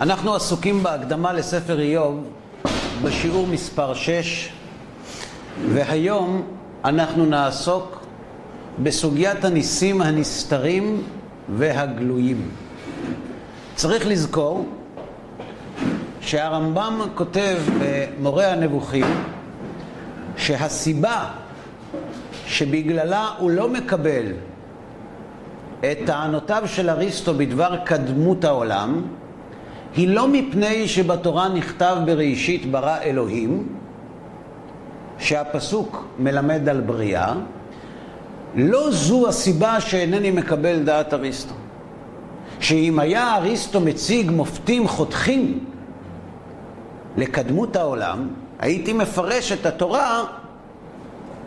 אנחנו עסוקים בהקדמה לספר איוב בשיעור מספר 6 והיום אנחנו נעסוק בסוגיית הניסים הנסתרים והגלויים. צריך לזכור שהרמב"ם כותב במורה הנבוכים שהסיבה שבגללה הוא לא מקבל את טענותיו של אריסטו בדבר קדמות העולם היא לא מפני שבתורה נכתב בראשית ברא אלוהים, שהפסוק מלמד על בריאה, לא זו הסיבה שאינני מקבל דעת אריסטו. שאם היה אריסטו מציג מופתים חותכים לקדמות העולם, הייתי מפרש את התורה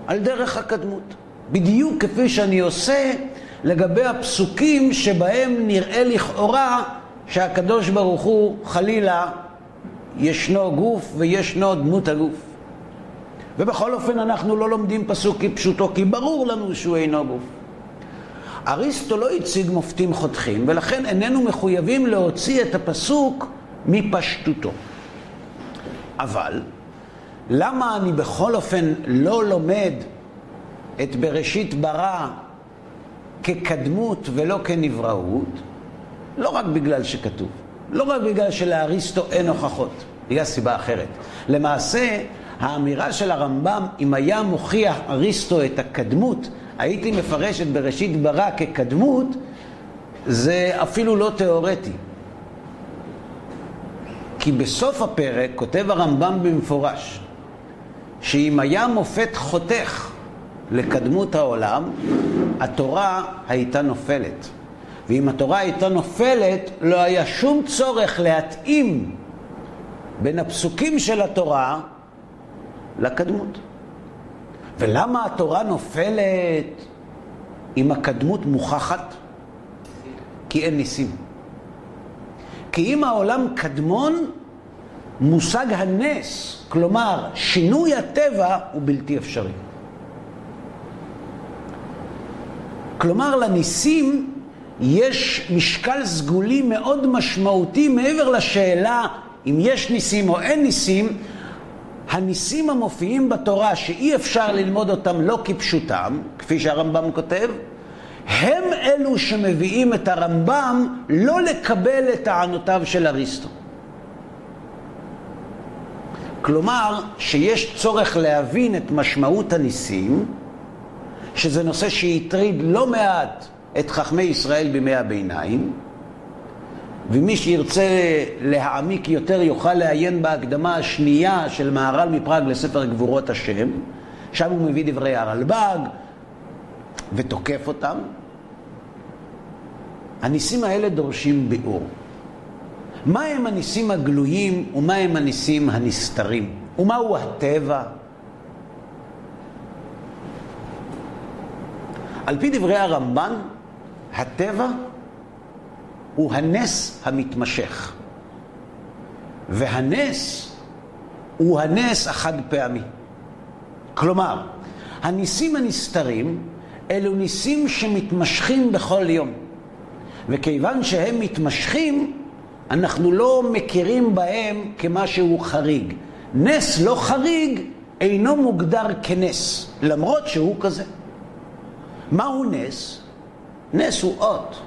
על דרך הקדמות. בדיוק כפי שאני עושה לגבי הפסוקים שבהם נראה לכאורה שהקדוש ברוך הוא חלילה ישנו גוף וישנו דמות הגוף. ובכל אופן אנחנו לא לומדים פסוק כפשוטו, כי ברור לנו שהוא אינו גוף. אריסטו לא הציג מופתים חותכים, ולכן איננו מחויבים להוציא את הפסוק מפשטותו. אבל, למה אני בכל אופן לא לומד את בראשית ברא כקדמות ולא כנבראות? לא רק בגלל שכתוב, לא רק בגלל שלאריסטו אין הוכחות, בגלל סיבה אחרת. למעשה, האמירה של הרמב"ם, אם היה מוכיח אריסטו את הקדמות, הייתי מפרש את בראשית ברא כקדמות, זה אפילו לא תיאורטי. כי בסוף הפרק כותב הרמב"ם במפורש, שאם היה מופת חותך לקדמות העולם, התורה הייתה נופלת. ואם התורה הייתה נופלת, לא היה שום צורך להתאים בין הפסוקים של התורה לקדמות. ולמה התורה נופלת אם הקדמות מוכחת? כי אין ניסים. כי אם העולם קדמון, מושג הנס, כלומר שינוי הטבע, הוא בלתי אפשרי. כלומר, לניסים יש משקל סגולי מאוד משמעותי מעבר לשאלה אם יש ניסים או אין ניסים, הניסים המופיעים בתורה שאי אפשר ללמוד אותם לא כפשוטם, כפי שהרמב"ם כותב, הם אלו שמביאים את הרמב"ם לא לקבל את טענותיו של אריסטו. כלומר, שיש צורך להבין את משמעות הניסים, שזה נושא שהטריד לא מעט את חכמי ישראל בימי הביניים, ומי שירצה להעמיק יותר יוכל לעיין בהקדמה השנייה של מהר"ל מפראג לספר גבורות השם, שם הוא מביא דברי הרלב"ג ותוקף אותם. הניסים האלה דורשים ביאור. מה הם הניסים הגלויים ומה הם הניסים הנסתרים? ומהו הטבע? על פי דברי הרמב"ן, הטבע הוא הנס המתמשך. והנס הוא הנס החד פעמי. כלומר, הניסים הנסתרים אלו ניסים שמתמשכים בכל יום. וכיוון שהם מתמשכים, אנחנו לא מכירים בהם כמשהו חריג. נס לא חריג אינו מוגדר כנס, למרות שהוא כזה. מהו נס? נס הוא אות.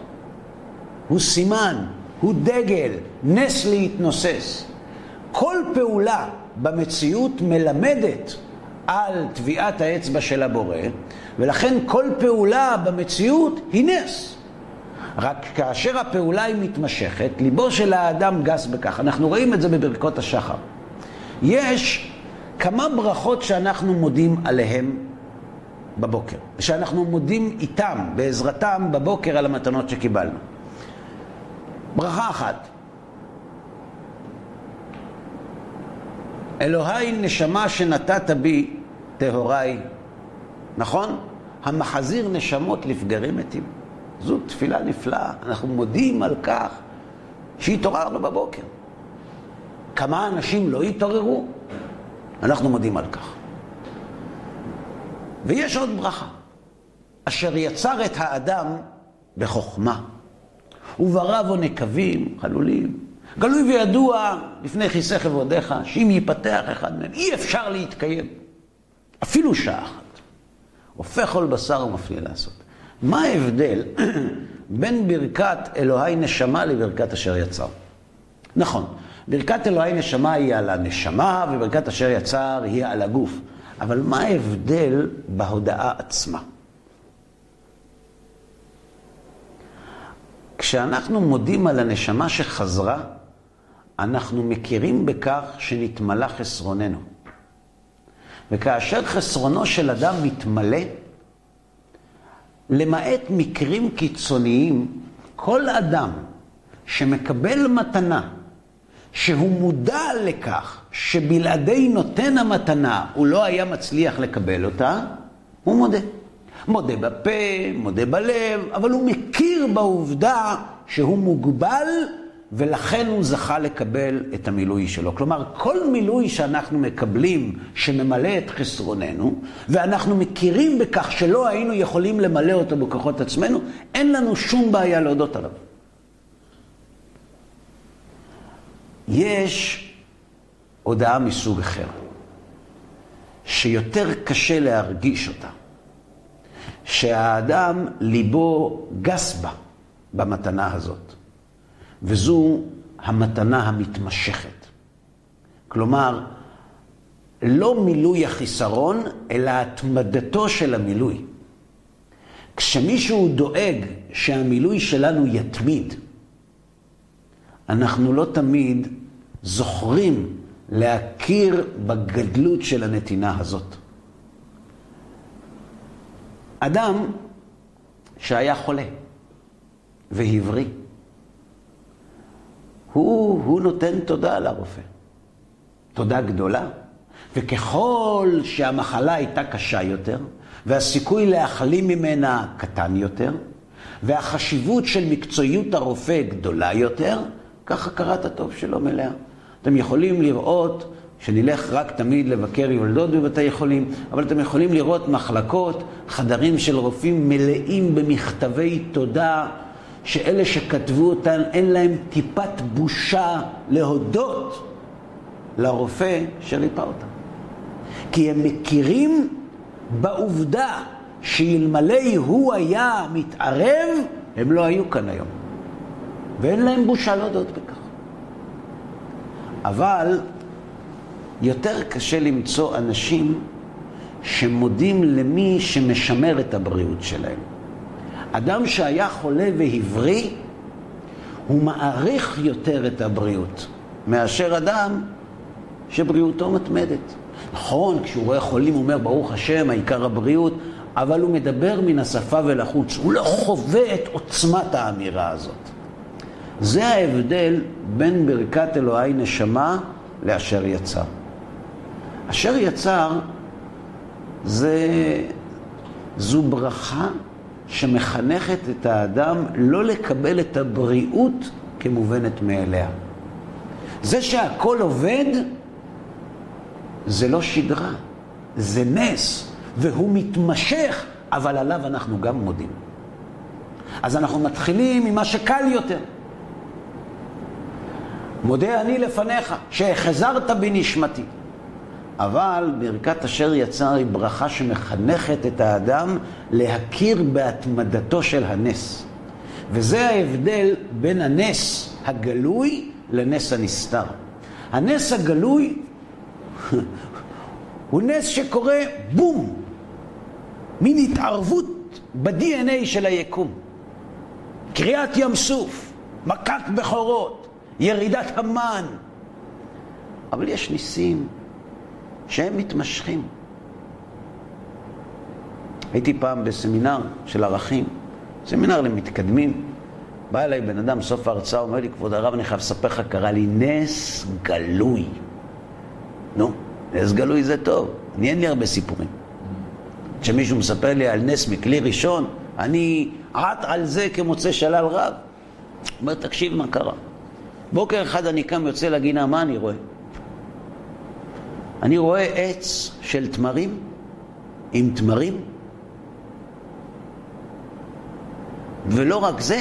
הוא סימן, הוא דגל, נס להתנוסס. כל פעולה במציאות מלמדת על טביעת האצבע של הבורא, ולכן כל פעולה במציאות היא נס. רק כאשר הפעולה היא מתמשכת, ליבו של האדם גס בכך. אנחנו רואים את זה בברכות השחר. יש כמה ברכות שאנחנו מודים עליהן בבוקר, שאנחנו מודים איתם, בעזרתם, בבוקר על המתנות שקיבלנו. ברכה אחת. אלוהי נשמה שנתת בי טהוריי, נכון? המחזיר נשמות לפגרים מתים. זו תפילה נפלאה. אנחנו מודים על כך שהתעוררנו בבוקר. כמה אנשים לא התעוררו? אנחנו מודים על כך. ויש עוד ברכה, אשר יצר את האדם בחוכמה. וברא בו נקבים, חלולים, גלוי וידוע לפני כיסא כבודיך, שאם ייפתח אחד מהם, אי אפשר להתקיים. אפילו שעה אחת. הופך כל בשר ומפליא לעשות. מה ההבדל בין ברכת אלוהי נשמה לברכת אשר יצר? נכון, ברכת אלוהי נשמה היא על הנשמה, וברכת אשר יצר היא על הגוף. אבל מה ההבדל בהודעה עצמה? כשאנחנו מודים על הנשמה שחזרה, אנחנו מכירים בכך שנתמלא חסרוננו. וכאשר חסרונו של אדם מתמלא, למעט מקרים קיצוניים, כל אדם שמקבל מתנה, שהוא מודע לכך שבלעדי נותן המתנה הוא לא היה מצליח לקבל אותה, הוא מודה. מודה בפה, מודה בלב, אבל הוא מכיר בעובדה שהוא מוגבל ולכן הוא זכה לקבל את המילוי שלו. כלומר, כל מילוי שאנחנו מקבלים שממלא את חסרוננו, ואנחנו מכירים בכך שלא היינו יכולים למלא אותו בכוחות עצמנו, אין לנו שום בעיה להודות עליו. יש הודעה מסוג אחר, שיותר קשה להרגיש אותה, שהאדם ליבו גס בה במתנה הזאת. וזו המתנה המתמשכת. כלומר, לא מילוי החיסרון, אלא התמדתו של המילוי. כשמישהו דואג שהמילוי שלנו יתמיד, אנחנו לא תמיד זוכרים להכיר בגדלות של הנתינה הזאת. אדם שהיה חולה והבריא, הוא, הוא נותן תודה לרופא. תודה גדולה. וככל שהמחלה הייתה קשה יותר, והסיכוי להחלים ממנה קטן יותר, והחשיבות של מקצועיות הרופא גדולה יותר, ככה קראת הטוב שלו מלאה. אתם יכולים לראות, שנלך רק תמיד לבקר יולדות בבתי חולים, אבל אתם יכולים לראות מחלקות, חדרים של רופאים מלאים במכתבי תודה שאלה שכתבו אותן, אין להם טיפת בושה להודות לרופא שריפא אותם. כי הם מכירים בעובדה שאלמלא הוא היה מתערב, הם לא היו כאן היום. ואין להם בושה להודות בכך. אבל יותר קשה למצוא אנשים שמודים למי שמשמר את הבריאות שלהם. אדם שהיה חולה והבריא, הוא מעריך יותר את הבריאות מאשר אדם שבריאותו מתמדת. נכון, כשהוא רואה חולים הוא אומר, ברוך השם, העיקר הבריאות, אבל הוא מדבר מן השפה ולחוץ, הוא לא חווה את עוצמת האמירה הזאת. זה ההבדל בין ברכת אלוהי נשמה לאשר יצר. אשר יצר זה, זו ברכה שמחנכת את האדם לא לקבל את הבריאות כמובנת מאליה. זה שהכל עובד, זה לא שגרה, זה נס, והוא מתמשך, אבל עליו אנחנו גם מודים. אז אנחנו מתחילים ממה שקל יותר. מודה אני לפניך, שהחזרת בי נשמתי. אבל ברכת אשר יצר היא ברכה שמחנכת את האדם להכיר בהתמדתו של הנס. וזה ההבדל בין הנס הגלוי לנס הנסתר. הנס הגלוי הוא נס שקורה בום, מין התערבות ב-DNA של היקום. קריעת ים סוף, מכת בכורות, ירידת המן. אבל יש ניסים שהם מתמשכים. הייתי פעם בסמינר של ערכים, סמינר למתקדמים. בא אליי בן אדם, סוף ההרצאה, אומר לי, כבוד הרב, אני חייב לספר לך, קרה לי נס גלוי. נו, נס גלוי זה טוב, אני אין לי הרבה סיפורים. כשמישהו מספר לי על נס מכלי ראשון, אני עט על זה כמוצא שלל רב. אומר, תקשיב מה קרה. בוקר אחד אני קם, יוצא לגינה, מה אני רואה? אני רואה עץ של תמרים עם תמרים, ולא רק זה,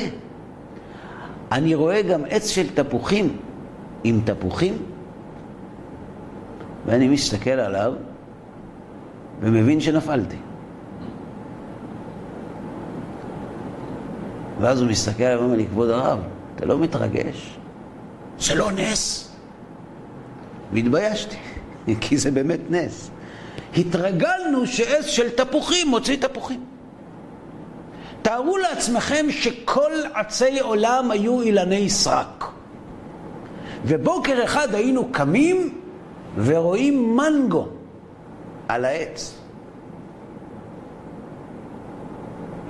אני רואה גם עץ של תפוחים עם תפוחים, ואני מסתכל עליו ומבין שנפלתי. ואז הוא מסתכל ואומר לי, כבוד הרב, אתה לא מתרגש? זה לא נס? והתביישתי, כי זה באמת נס. התרגלנו שעץ של תפוחים מוציא תפוחים. תארו לעצמכם שכל עצי עולם היו אילני סרק. ובוקר אחד היינו קמים ורואים מנגו על העץ.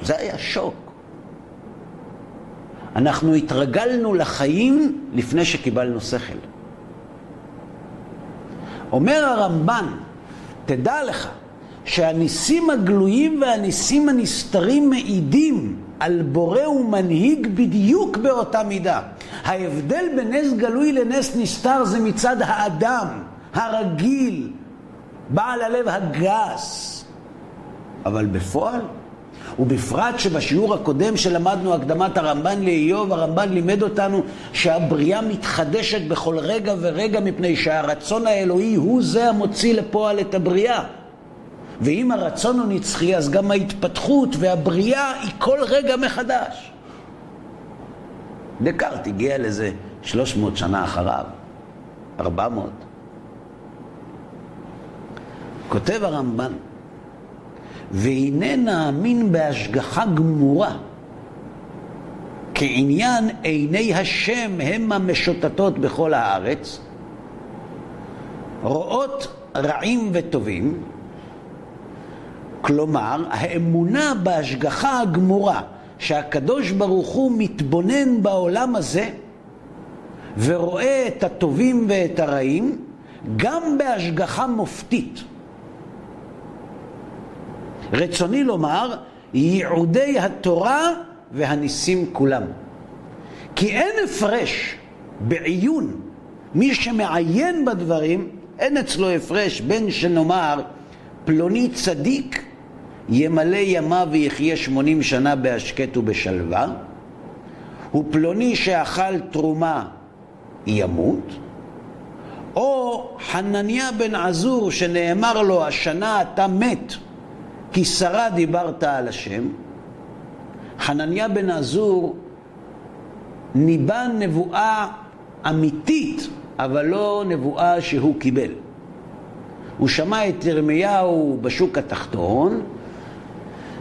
זה היה שוק. אנחנו התרגלנו לחיים לפני שקיבלנו שכל. אומר הרמב"ן, תדע לך שהניסים הגלויים והניסים הנסתרים מעידים על בורא ומנהיג בדיוק באותה מידה. ההבדל בין נס גלוי לנס נסתר זה מצד האדם הרגיל, בעל הלב הגס. אבל בפועל, ובפרט שבשיעור הקודם שלמדנו הקדמת הרמב"ן לאיוב, הרמב"ן לימד אותנו שהבריאה מתחדשת בכל רגע ורגע מפני שהרצון האלוהי הוא זה המוציא לפועל את הבריאה. ואם הרצון הוא נצחי, אז גם ההתפתחות והבריאה היא כל רגע מחדש. דקארט הגיע לזה 300 שנה אחריו, 400. כותב הרמב"ן, והנה נאמין בהשגחה גמורה, כעניין עיני השם הם המשוטטות בכל הארץ, רואות רעים וטובים, כלומר, האמונה בהשגחה הגמורה שהקדוש ברוך הוא מתבונן בעולם הזה ורואה את הטובים ואת הרעים גם בהשגחה מופתית. רצוני לומר, ייעודי התורה והניסים כולם. כי אין הפרש בעיון, מי שמעיין בדברים, אין אצלו הפרש בין שנאמר פלוני צדיק ימלא ימיו ויחיה שמונים שנה בהשקט ובשלווה, ופלוני שאכל תרומה ימות, או חנניה בן עזור שנאמר לו השנה אתה מת כי שרה דיברת על השם, חנניה בן עזור ניבא נבואה אמיתית, אבל לא נבואה שהוא קיבל. הוא שמע את ירמיהו בשוק התחתון,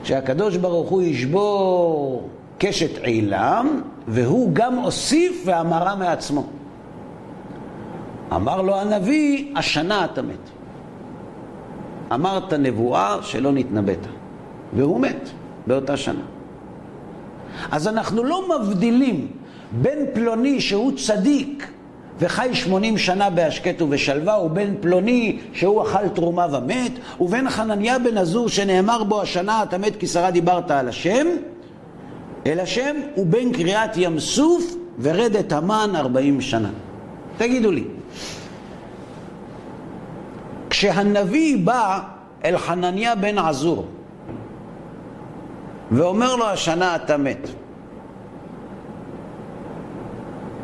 שהקדוש ברוך הוא ישבור קשת עילם, והוא גם הוסיף ואמרה מעצמו. אמר לו הנביא, השנה אתה מת. אמרת נבואה שלא נתנבאת, והוא מת באותה שנה. אז אנחנו לא מבדילים בין פלוני שהוא צדיק וחי שמונים שנה בהשקט ובשלווה, ובין פלוני שהוא אכל תרומה ומת, ובין חנניה בן עזור שנאמר בו השנה אתה מת כי שרה דיברת על השם, אל השם, ובין קריאת ים סוף ורדת המן ארבעים שנה. תגידו לי, כשהנביא בא אל חנניה בן עזור ואומר לו השנה אתה מת,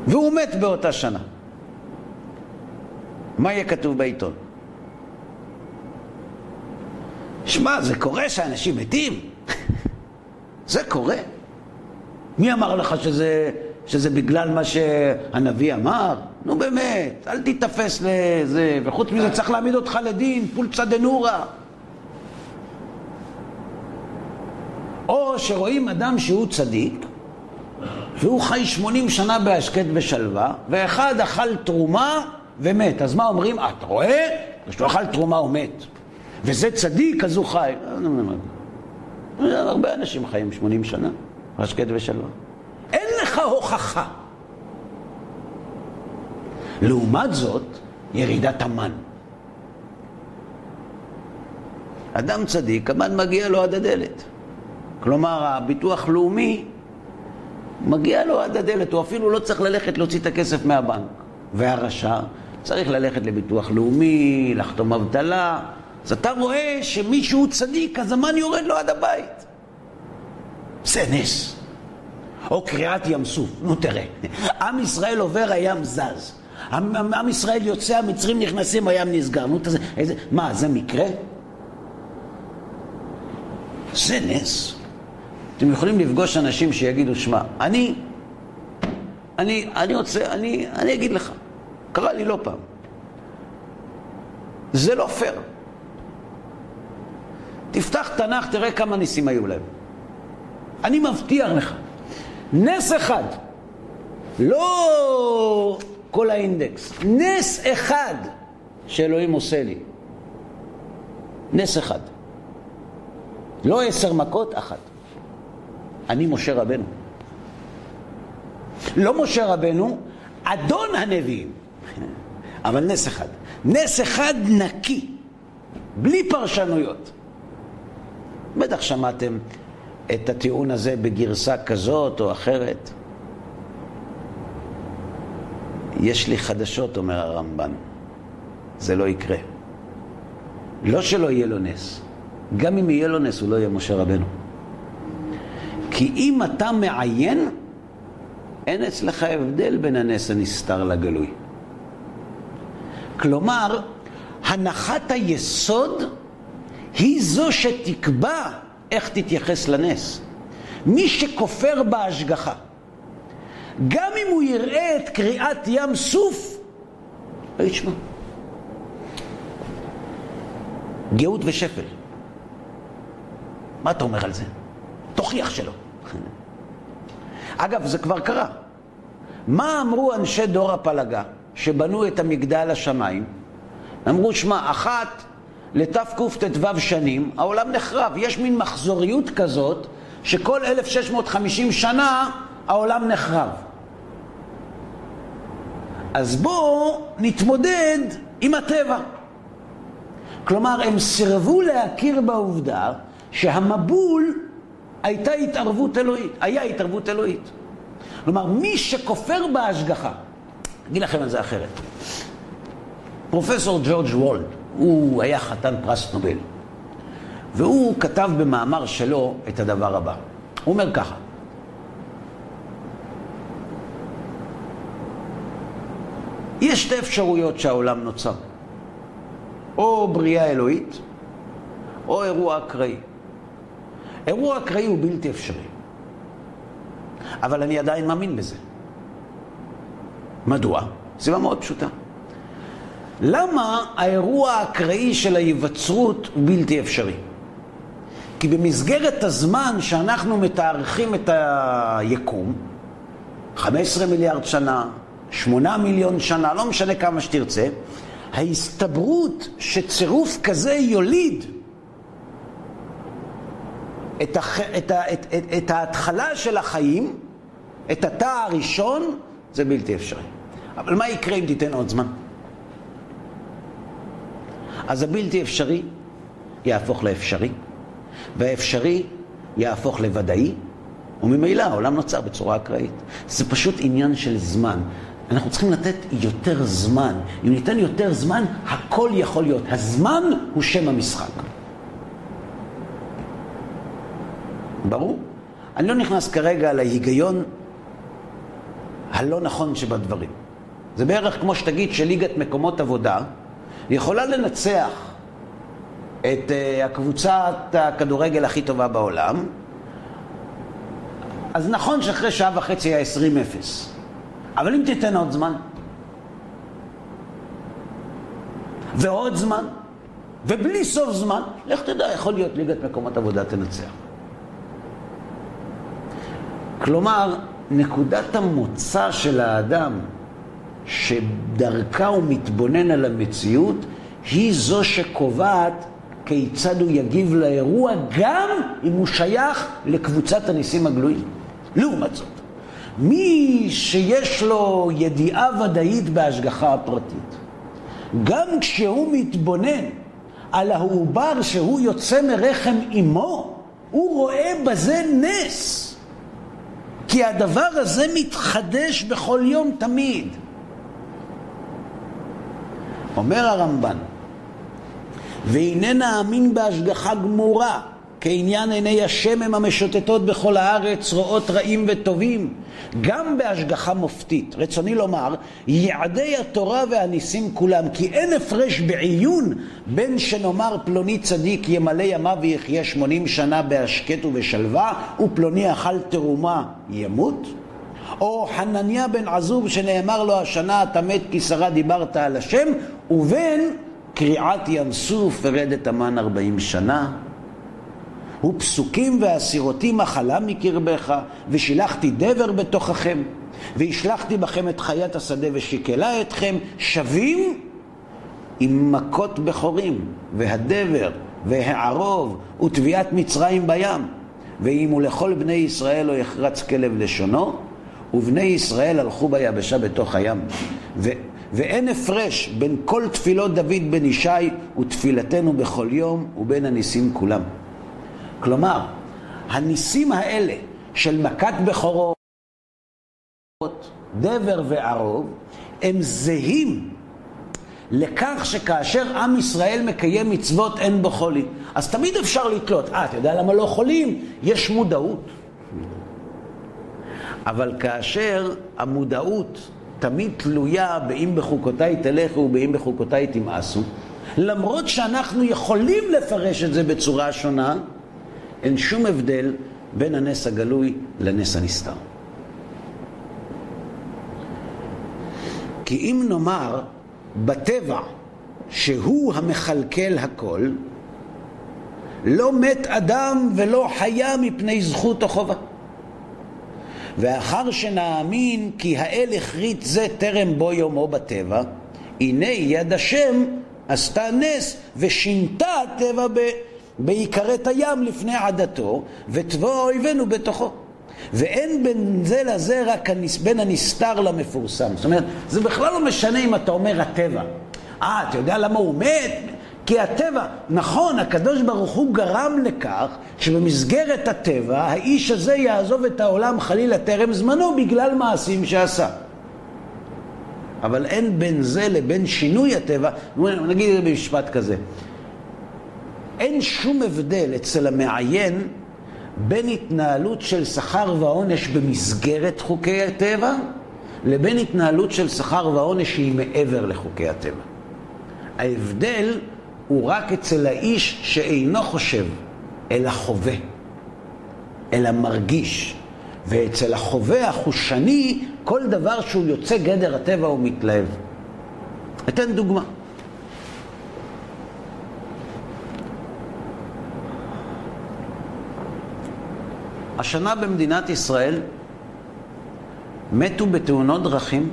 והוא מת באותה שנה. מה יהיה כתוב בעיתון? שמע, זה קורה שאנשים מתים? זה קורה. מי אמר לך שזה, שזה בגלל מה שהנביא אמר? נו באמת, אל תיתפס לזה, וחוץ מזה צריך להעמיד אותך לדין, פולצה דנורא. או שרואים אדם שהוא צדיק, והוא חי 80 שנה בהשקט ושלווה, ואחד אכל תרומה ומת. אז מה אומרים? אתה רואה? כשהוא אכל תרומה הוא מת. וזה צדיק, אז הוא חי. הרבה אנשים חיים 80 שנה, השקט ושלווה. לך הוכחה. לעומת זאת, ירידת המן. אדם צדיק, המן מגיע לו עד הדלת. כלומר, הביטוח לאומי מגיע לו עד הדלת, הוא אפילו לא צריך ללכת להוציא את הכסף מהבנק. והרשע צריך ללכת לביטוח לאומי, לחתום אבטלה. אז אתה רואה שמישהו צדיק, אז המן יורד לו עד הבית. זה נס. או קריעת ים סוף. נו תראה, עם ישראל עובר, הים זז. עם, עם, ישראל יוצא, המצרים נכנסים, הים נסגר. נו, תזה, איזה, מה, זה מקרה? זה נס. אתם יכולים לפגוש אנשים שיגידו, שמע, אני, אני, אני רוצה, אני, אני אגיד לך, קרה לי לא פעם. זה לא פייר. תפתח תנ"ך, תראה כמה ניסים היו להם. אני מבטיח לך, נס אחד, לא כל האינדקס, נס אחד שאלוהים עושה לי. נס אחד. לא עשר מכות, אחת. אני משה רבנו. לא משה רבנו, אדון הנביאים. אבל נס אחד. נס אחד נקי, בלי פרשנויות. בטח שמעתם את הטיעון הזה בגרסה כזאת או אחרת. יש לי חדשות, אומר הרמב"ן, זה לא יקרה. לא שלא יהיה לו נס, גם אם יהיה לו נס הוא לא יהיה משה רבנו. כי אם אתה מעיין, אין אצלך הבדל בין הנס הנסתר לגלוי. כלומר, הנחת היסוד היא זו שתקבע איך תתייחס לנס. מי שכופר בהשגחה, גם אם הוא יראה את קריאת ים סוף, לא ישמע. גאות ושפל. מה אתה אומר על זה? תוכיח שלא. אגב, זה כבר קרה. מה אמרו אנשי דור הפלגה שבנו את המגדל השמיים? אמרו, שמע, אחת לתקט"ו שנים, העולם נחרב. יש מין מחזוריות כזאת, שכל 1650 שנה העולם נחרב. אז בואו נתמודד עם הטבע. כלומר, הם סירבו להכיר בעובדה שהמבול הייתה התערבות אלוהית, היה התערבות אלוהית. כלומר, מי שכופר בהשגחה, אגיד לכם על זה אחרת. פרופסור ג'ורג' וולד, הוא היה חתן פרס נובל, והוא כתב במאמר שלו את הדבר הבא. הוא אומר ככה, יש שתי אפשרויות שהעולם נוצר, או בריאה אלוהית, או אירוע אקראי. אירוע אקראי הוא בלתי אפשרי, אבל אני עדיין מאמין בזה. מדוע? סיבה מאוד פשוטה. למה האירוע האקראי של ההיווצרות הוא בלתי אפשרי? כי במסגרת הזמן שאנחנו מתארכים את היקום, 15 מיליארד שנה, 8 מיליון שנה, לא משנה כמה שתרצה, ההסתברות שצירוף כזה יוליד את, הח... את, ה... את, את, את ההתחלה של החיים, את התא הראשון, זה בלתי אפשרי. אבל מה יקרה אם תיתן עוד זמן? אז הבלתי אפשרי יהפוך לאפשרי, והאפשרי יהפוך לוודאי, וממילא העולם נוצר בצורה אקראית. זה פשוט עניין של זמן. אנחנו צריכים לתת יותר זמן. אם ניתן יותר זמן, הכל יכול להיות. הזמן הוא שם המשחק. ברור? אני לא נכנס כרגע להיגיון הלא נכון שבדברים. זה בערך כמו שתגיד שליגת מקומות עבודה יכולה לנצח את uh, הקבוצת הכדורגל הכי טובה בעולם, אז נכון שאחרי שעה וחצי היה 20-0, אבל אם תיתן עוד זמן, ועוד זמן, ובלי סוף זמן, לך תדע, יכול להיות ליגת מקומות עבודה תנצח. כלומר, נקודת המוצא של האדם שדרכה הוא מתבונן על המציאות, היא זו שקובעת כיצד הוא יגיב לאירוע, גם אם הוא שייך לקבוצת הניסים הגלויים. לעומת זאת, מי שיש לו ידיעה ודאית בהשגחה הפרטית, גם כשהוא מתבונן על העובר שהוא יוצא מרחם אמו, הוא רואה בזה נס. כי הדבר הזה מתחדש בכל יום תמיד. אומר הרמב"ן, והנה נאמין בהשגחה גמורה, כעניין עיני השם הם המשוטטות בכל הארץ, רואות רעים וטובים, גם בהשגחה מופתית. רצוני לומר, יעדי התורה והניסים כולם, כי אין הפרש בעיון בין שנאמר פלוני צדיק ימלא ימיו ויחיה שמונים שנה בהשקט ובשלווה, ופלוני אכל תרומה ימות, או חנניה בן עזוב שנאמר לו השנה אתה מת כי שרה דיברת על השם, ובין קריעת ים סוף ורדת המן ארבעים שנה. ופסוקים והסירותי מחלה מקרבך, ושילחתי דבר בתוככם, והשלחתי בכם את חיית השדה ושיקלה אתכם, שווים עם מכות בכורים, והדבר, והערוב, וטביעת מצרים בים. ואם הוא לכל בני ישראל לא יחרץ כלב לשונו, ובני ישראל הלכו ביבשה בתוך הים. ו- ואין הפרש בין כל תפילות דוד בן ישי ותפילתנו בכל יום ובין הניסים כולם. כלומר, הניסים האלה של מכת בכורות, דבר וערוב, הם זהים לכך שכאשר עם ישראל מקיים מצוות אין בו חולי. אז תמיד אפשר לתלות, אה, אתה יודע למה לא חולים? יש מודעות. אבל כאשר המודעות תמיד תלויה באם בחוקותיי תלכו ובאם בחוקותיי תמאסו, למרות שאנחנו יכולים לפרש את זה בצורה שונה, אין שום הבדל בין הנס הגלוי לנס הנסתר. כי אם נאמר בטבע שהוא המכלכל הכל, לא מת אדם ולא חיה מפני זכות או חובה. ואחר שנאמין כי האל הכרית זה טרם בו יומו בטבע, הנה יד השם עשתה נס ושינתה הטבע בעיקרת הים לפני עדתו, וטבוע אויבינו בתוכו. ואין בין זה לזה רק בין הנסתר למפורסם. זאת אומרת, זה בכלל לא משנה אם אתה אומר הטבע. אה, אתה יודע למה הוא מת? כי הטבע, נכון, הקדוש ברוך הוא גרם לכך שבמסגרת הטבע האיש הזה יעזוב את העולם חלילה טרם זמנו בגלל מעשים שעשה. אבל אין בין זה לבין שינוי הטבע, נגיד את זה במשפט כזה. אין שום הבדל אצל המעיין בין התנהלות של שכר ועונש במסגרת חוקי הטבע לבין התנהלות של שכר ועונש שהיא מעבר לחוקי הטבע. ההבדל הוא רק אצל האיש שאינו חושב, אלא חווה, אלא מרגיש. ואצל החווה החושני, כל דבר שהוא יוצא גדר הטבע הוא מתלהב. אתן דוגמה. השנה במדינת ישראל מתו בתאונות דרכים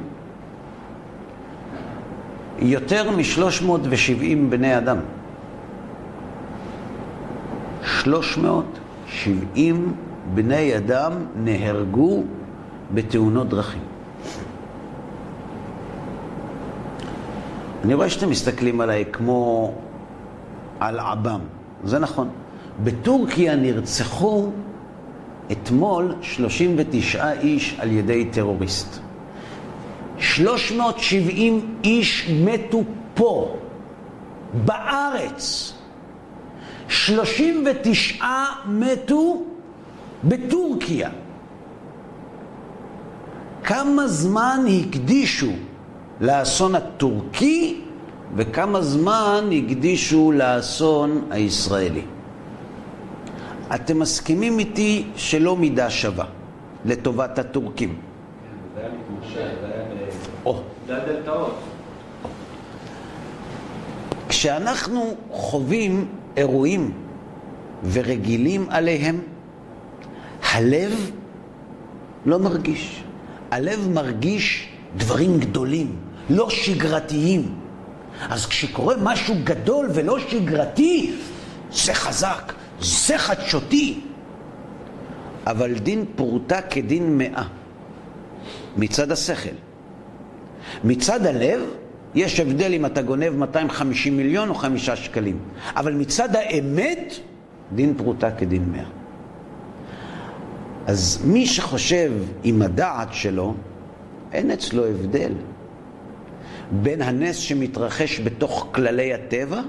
יותר מ-370 בני אדם. 370 בני אדם נהרגו בתאונות דרכים. אני רואה שאתם מסתכלים עליי כמו על עב"ם, זה נכון. בטורקיה נרצחו אתמול 39 איש על ידי טרוריסט. 370 איש מתו פה, בארץ. 39 מתו בטורקיה. כמה זמן הקדישו לאסון הטורקי וכמה זמן הקדישו לאסון הישראלי. אתם מסכימים איתי שלא מידה שווה לטובת הטורקים. זה היה מתמשך, היה... זה הדלתאות. כשאנחנו חווים אירועים ורגילים עליהם, הלב לא מרגיש. הלב מרגיש דברים גדולים, לא שגרתיים. אז כשקורה משהו גדול ולא שגרתי, זה חזק. זה חדשותי. אבל דין פרוטה כדין מאה, מצד השכל. מצד הלב, יש הבדל אם אתה גונב 250 מיליון או חמישה שקלים. אבל מצד האמת, דין פרוטה כדין מאה. אז מי שחושב עם הדעת שלו, אין אצלו הבדל בין הנס שמתרחש בתוך כללי הטבע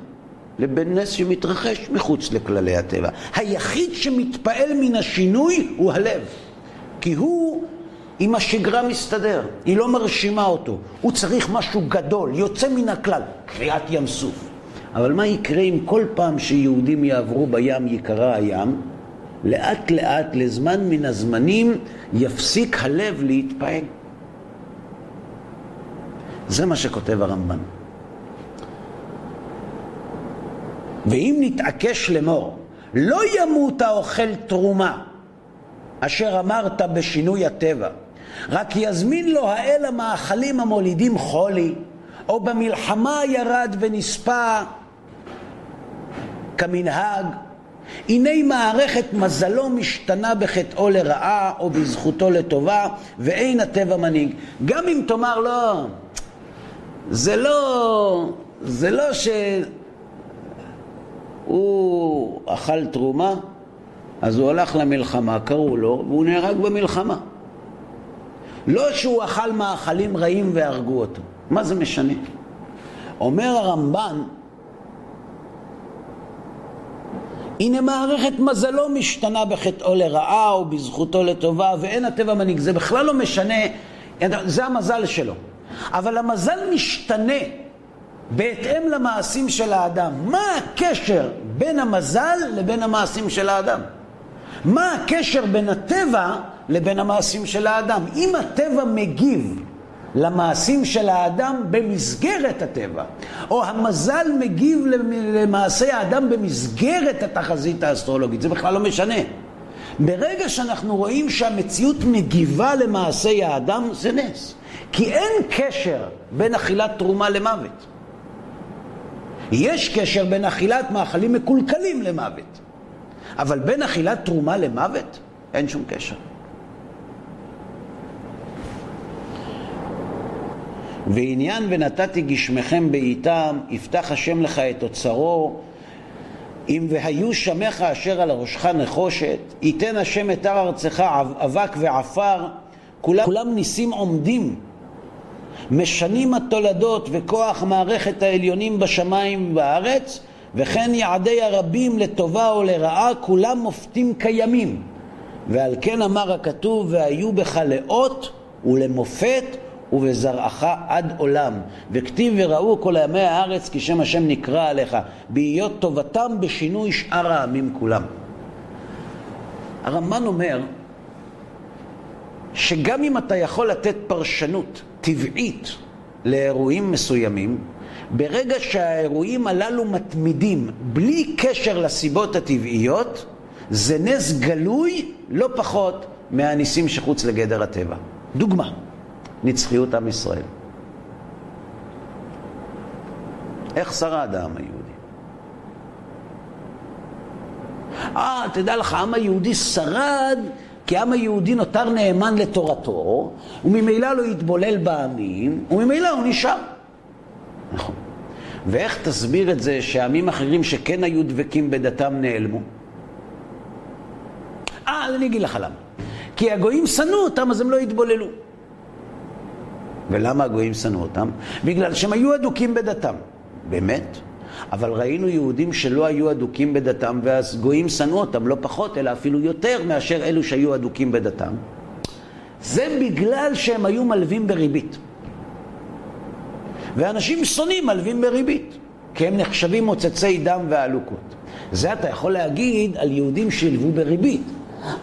לבין נס שמתרחש מחוץ לכללי הטבע. היחיד שמתפעל מן השינוי הוא הלב, כי הוא עם השגרה מסתדר, היא לא מרשימה אותו, הוא צריך משהו גדול, יוצא מן הכלל, קריעת ים סוף. אבל מה יקרה אם כל פעם שיהודים יעברו בים יקרה הים, לאט לאט, לזמן מן הזמנים, יפסיק הלב להתפעל. זה מה שכותב הרמב"ן. ואם נתעקש לאמור, לא ימות האוכל תרומה, אשר אמרת בשינוי הטבע, רק יזמין לו האל המאכלים המולידים חולי, או במלחמה ירד ונספה כמנהג. הנה מערכת מזלו משתנה בחטאו לרעה או בזכותו לטובה, ואין הטבע מנהיג. גם אם תאמר לא, זה לא, זה לא שהוא אכל תרומה, אז הוא הלך למלחמה, קראו לו, והוא נהרג במלחמה. לא שהוא אכל מאכלים רעים והרגו אותו. מה זה משנה? אומר הרמב"ן, הנה מערכת מזלו משתנה בחטאו לרעה או בזכותו לטובה, ואין הטבע מנהיג. זה בכלל לא משנה, זה המזל שלו. אבל המזל משתנה בהתאם למעשים של האדם. מה הקשר בין המזל לבין המעשים של האדם? מה הקשר בין הטבע לבין המעשים של האדם? אם הטבע מגיב למעשים של האדם במסגרת הטבע, או המזל מגיב למעשי האדם במסגרת התחזית האסטרולוגית, זה בכלל לא משנה. ברגע שאנחנו רואים שהמציאות מגיבה למעשי האדם, זה נס. כי אין קשר בין אכילת תרומה למוות. יש קשר בין אכילת מאכלים מקולקלים למוות, אבל בין אכילת תרומה למוות אין שום קשר. ועניין ונתתי גשמכם בעיתם, יפתח השם לך את אוצרו, אם והיו שמך אשר על ראשך נחושת, ייתן השם את הר ארצך אבק ועפר, כולם, כולם ניסים עומדים משנים התולדות וכוח מערכת העליונים בשמיים ובארץ, וכן יעדי הרבים לטובה או לרעה, כולם מופתים קיימים. ועל כן אמר הכתוב, והיו בך לאות ולמופת ובזרעך עד עולם. וכתיב וראו כל ימי הארץ כי שם השם נקרא עליך, בהיות טובתם בשינוי שאר העמים כולם. הרמב"ן אומר שגם אם אתה יכול לתת פרשנות טבעית לאירועים מסוימים, ברגע שהאירועים הללו מתמידים בלי קשר לסיבות הטבעיות, זה נס גלוי לא פחות מהניסים שחוץ לגדר הטבע. דוגמה, נצחיות עם ישראל. איך שרד העם היהודי? אה, תדע לך, העם היהודי שרד כי העם היהודי נותר נאמן לתורתו, וממילא לא יתבולל בעמים, וממילא הוא נשאר. נכון. ואיך תסביר את זה שעמים אחרים שכן היו דבקים בדתם נעלמו? אה, אז אני אגיד לך למה. כי הגויים שנאו אותם, אז הם לא יתבוללו. ולמה הגויים שנאו אותם? בגלל שהם היו אדוקים בדתם. באמת? אבל ראינו יהודים שלא היו אדוקים בדתם, ואז גויים שנאו אותם, לא פחות, אלא אפילו יותר מאשר אלו שהיו אדוקים בדתם. זה בגלל שהם היו מלווים בריבית. ואנשים שונאים מלווים בריבית, כי הם נחשבים מוצצי דם ועלוקות. זה אתה יכול להגיד על יהודים שילבו בריבית.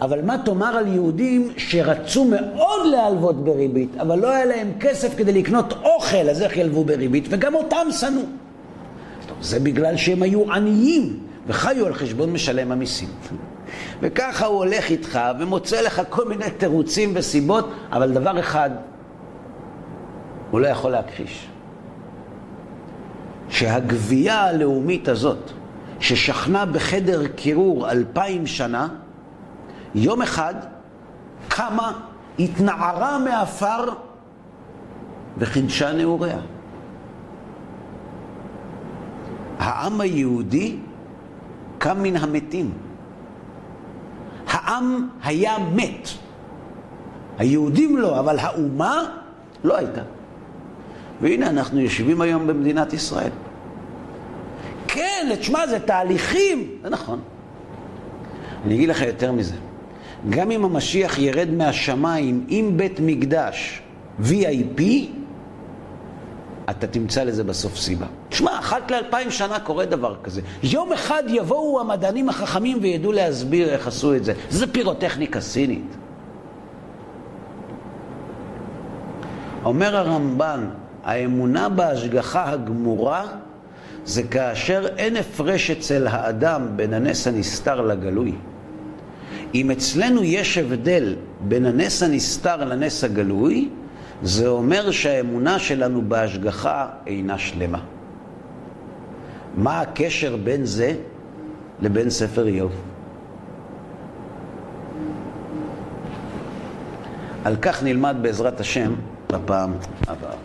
אבל מה תאמר על יהודים שרצו מאוד להלוות בריבית, אבל לא היה להם כסף כדי לקנות אוכל, אז איך ילוו בריבית? וגם אותם שנאו. זה בגלל שהם היו עניים וחיו על חשבון משלם המיסים. וככה הוא הולך איתך ומוצא לך כל מיני תירוצים וסיבות, אבל דבר אחד הוא לא יכול להכחיש. שהגבייה הלאומית הזאת, ששכנה בחדר קירור אלפיים שנה, יום אחד קמה, התנערה מעפר וחידשה נעוריה. העם היהודי קם מן המתים. העם היה מת. היהודים לא, אבל האומה לא הייתה. והנה אנחנו יושבים היום במדינת ישראל. כן, תשמע, זה תהליכים. זה נכון. אני אגיד לך יותר מזה. גם אם המשיח ירד מהשמיים עם בית מקדש VIP, אתה תמצא לזה בסוף סיבה. תשמע, אחת לאלפיים שנה קורה דבר כזה. יום אחד יבואו המדענים החכמים וידעו להסביר איך עשו את זה. זה פירוטכניקה סינית. אומר הרמב"ן, האמונה בהשגחה הגמורה זה כאשר אין הפרש אצל האדם בין הנס הנסתר לגלוי. אם אצלנו יש הבדל בין הנס הנסתר לנס הגלוי, זה אומר שהאמונה שלנו בהשגחה אינה שלמה. מה הקשר בין זה לבין ספר איוב? על כך נלמד בעזרת השם בפעם הבאה.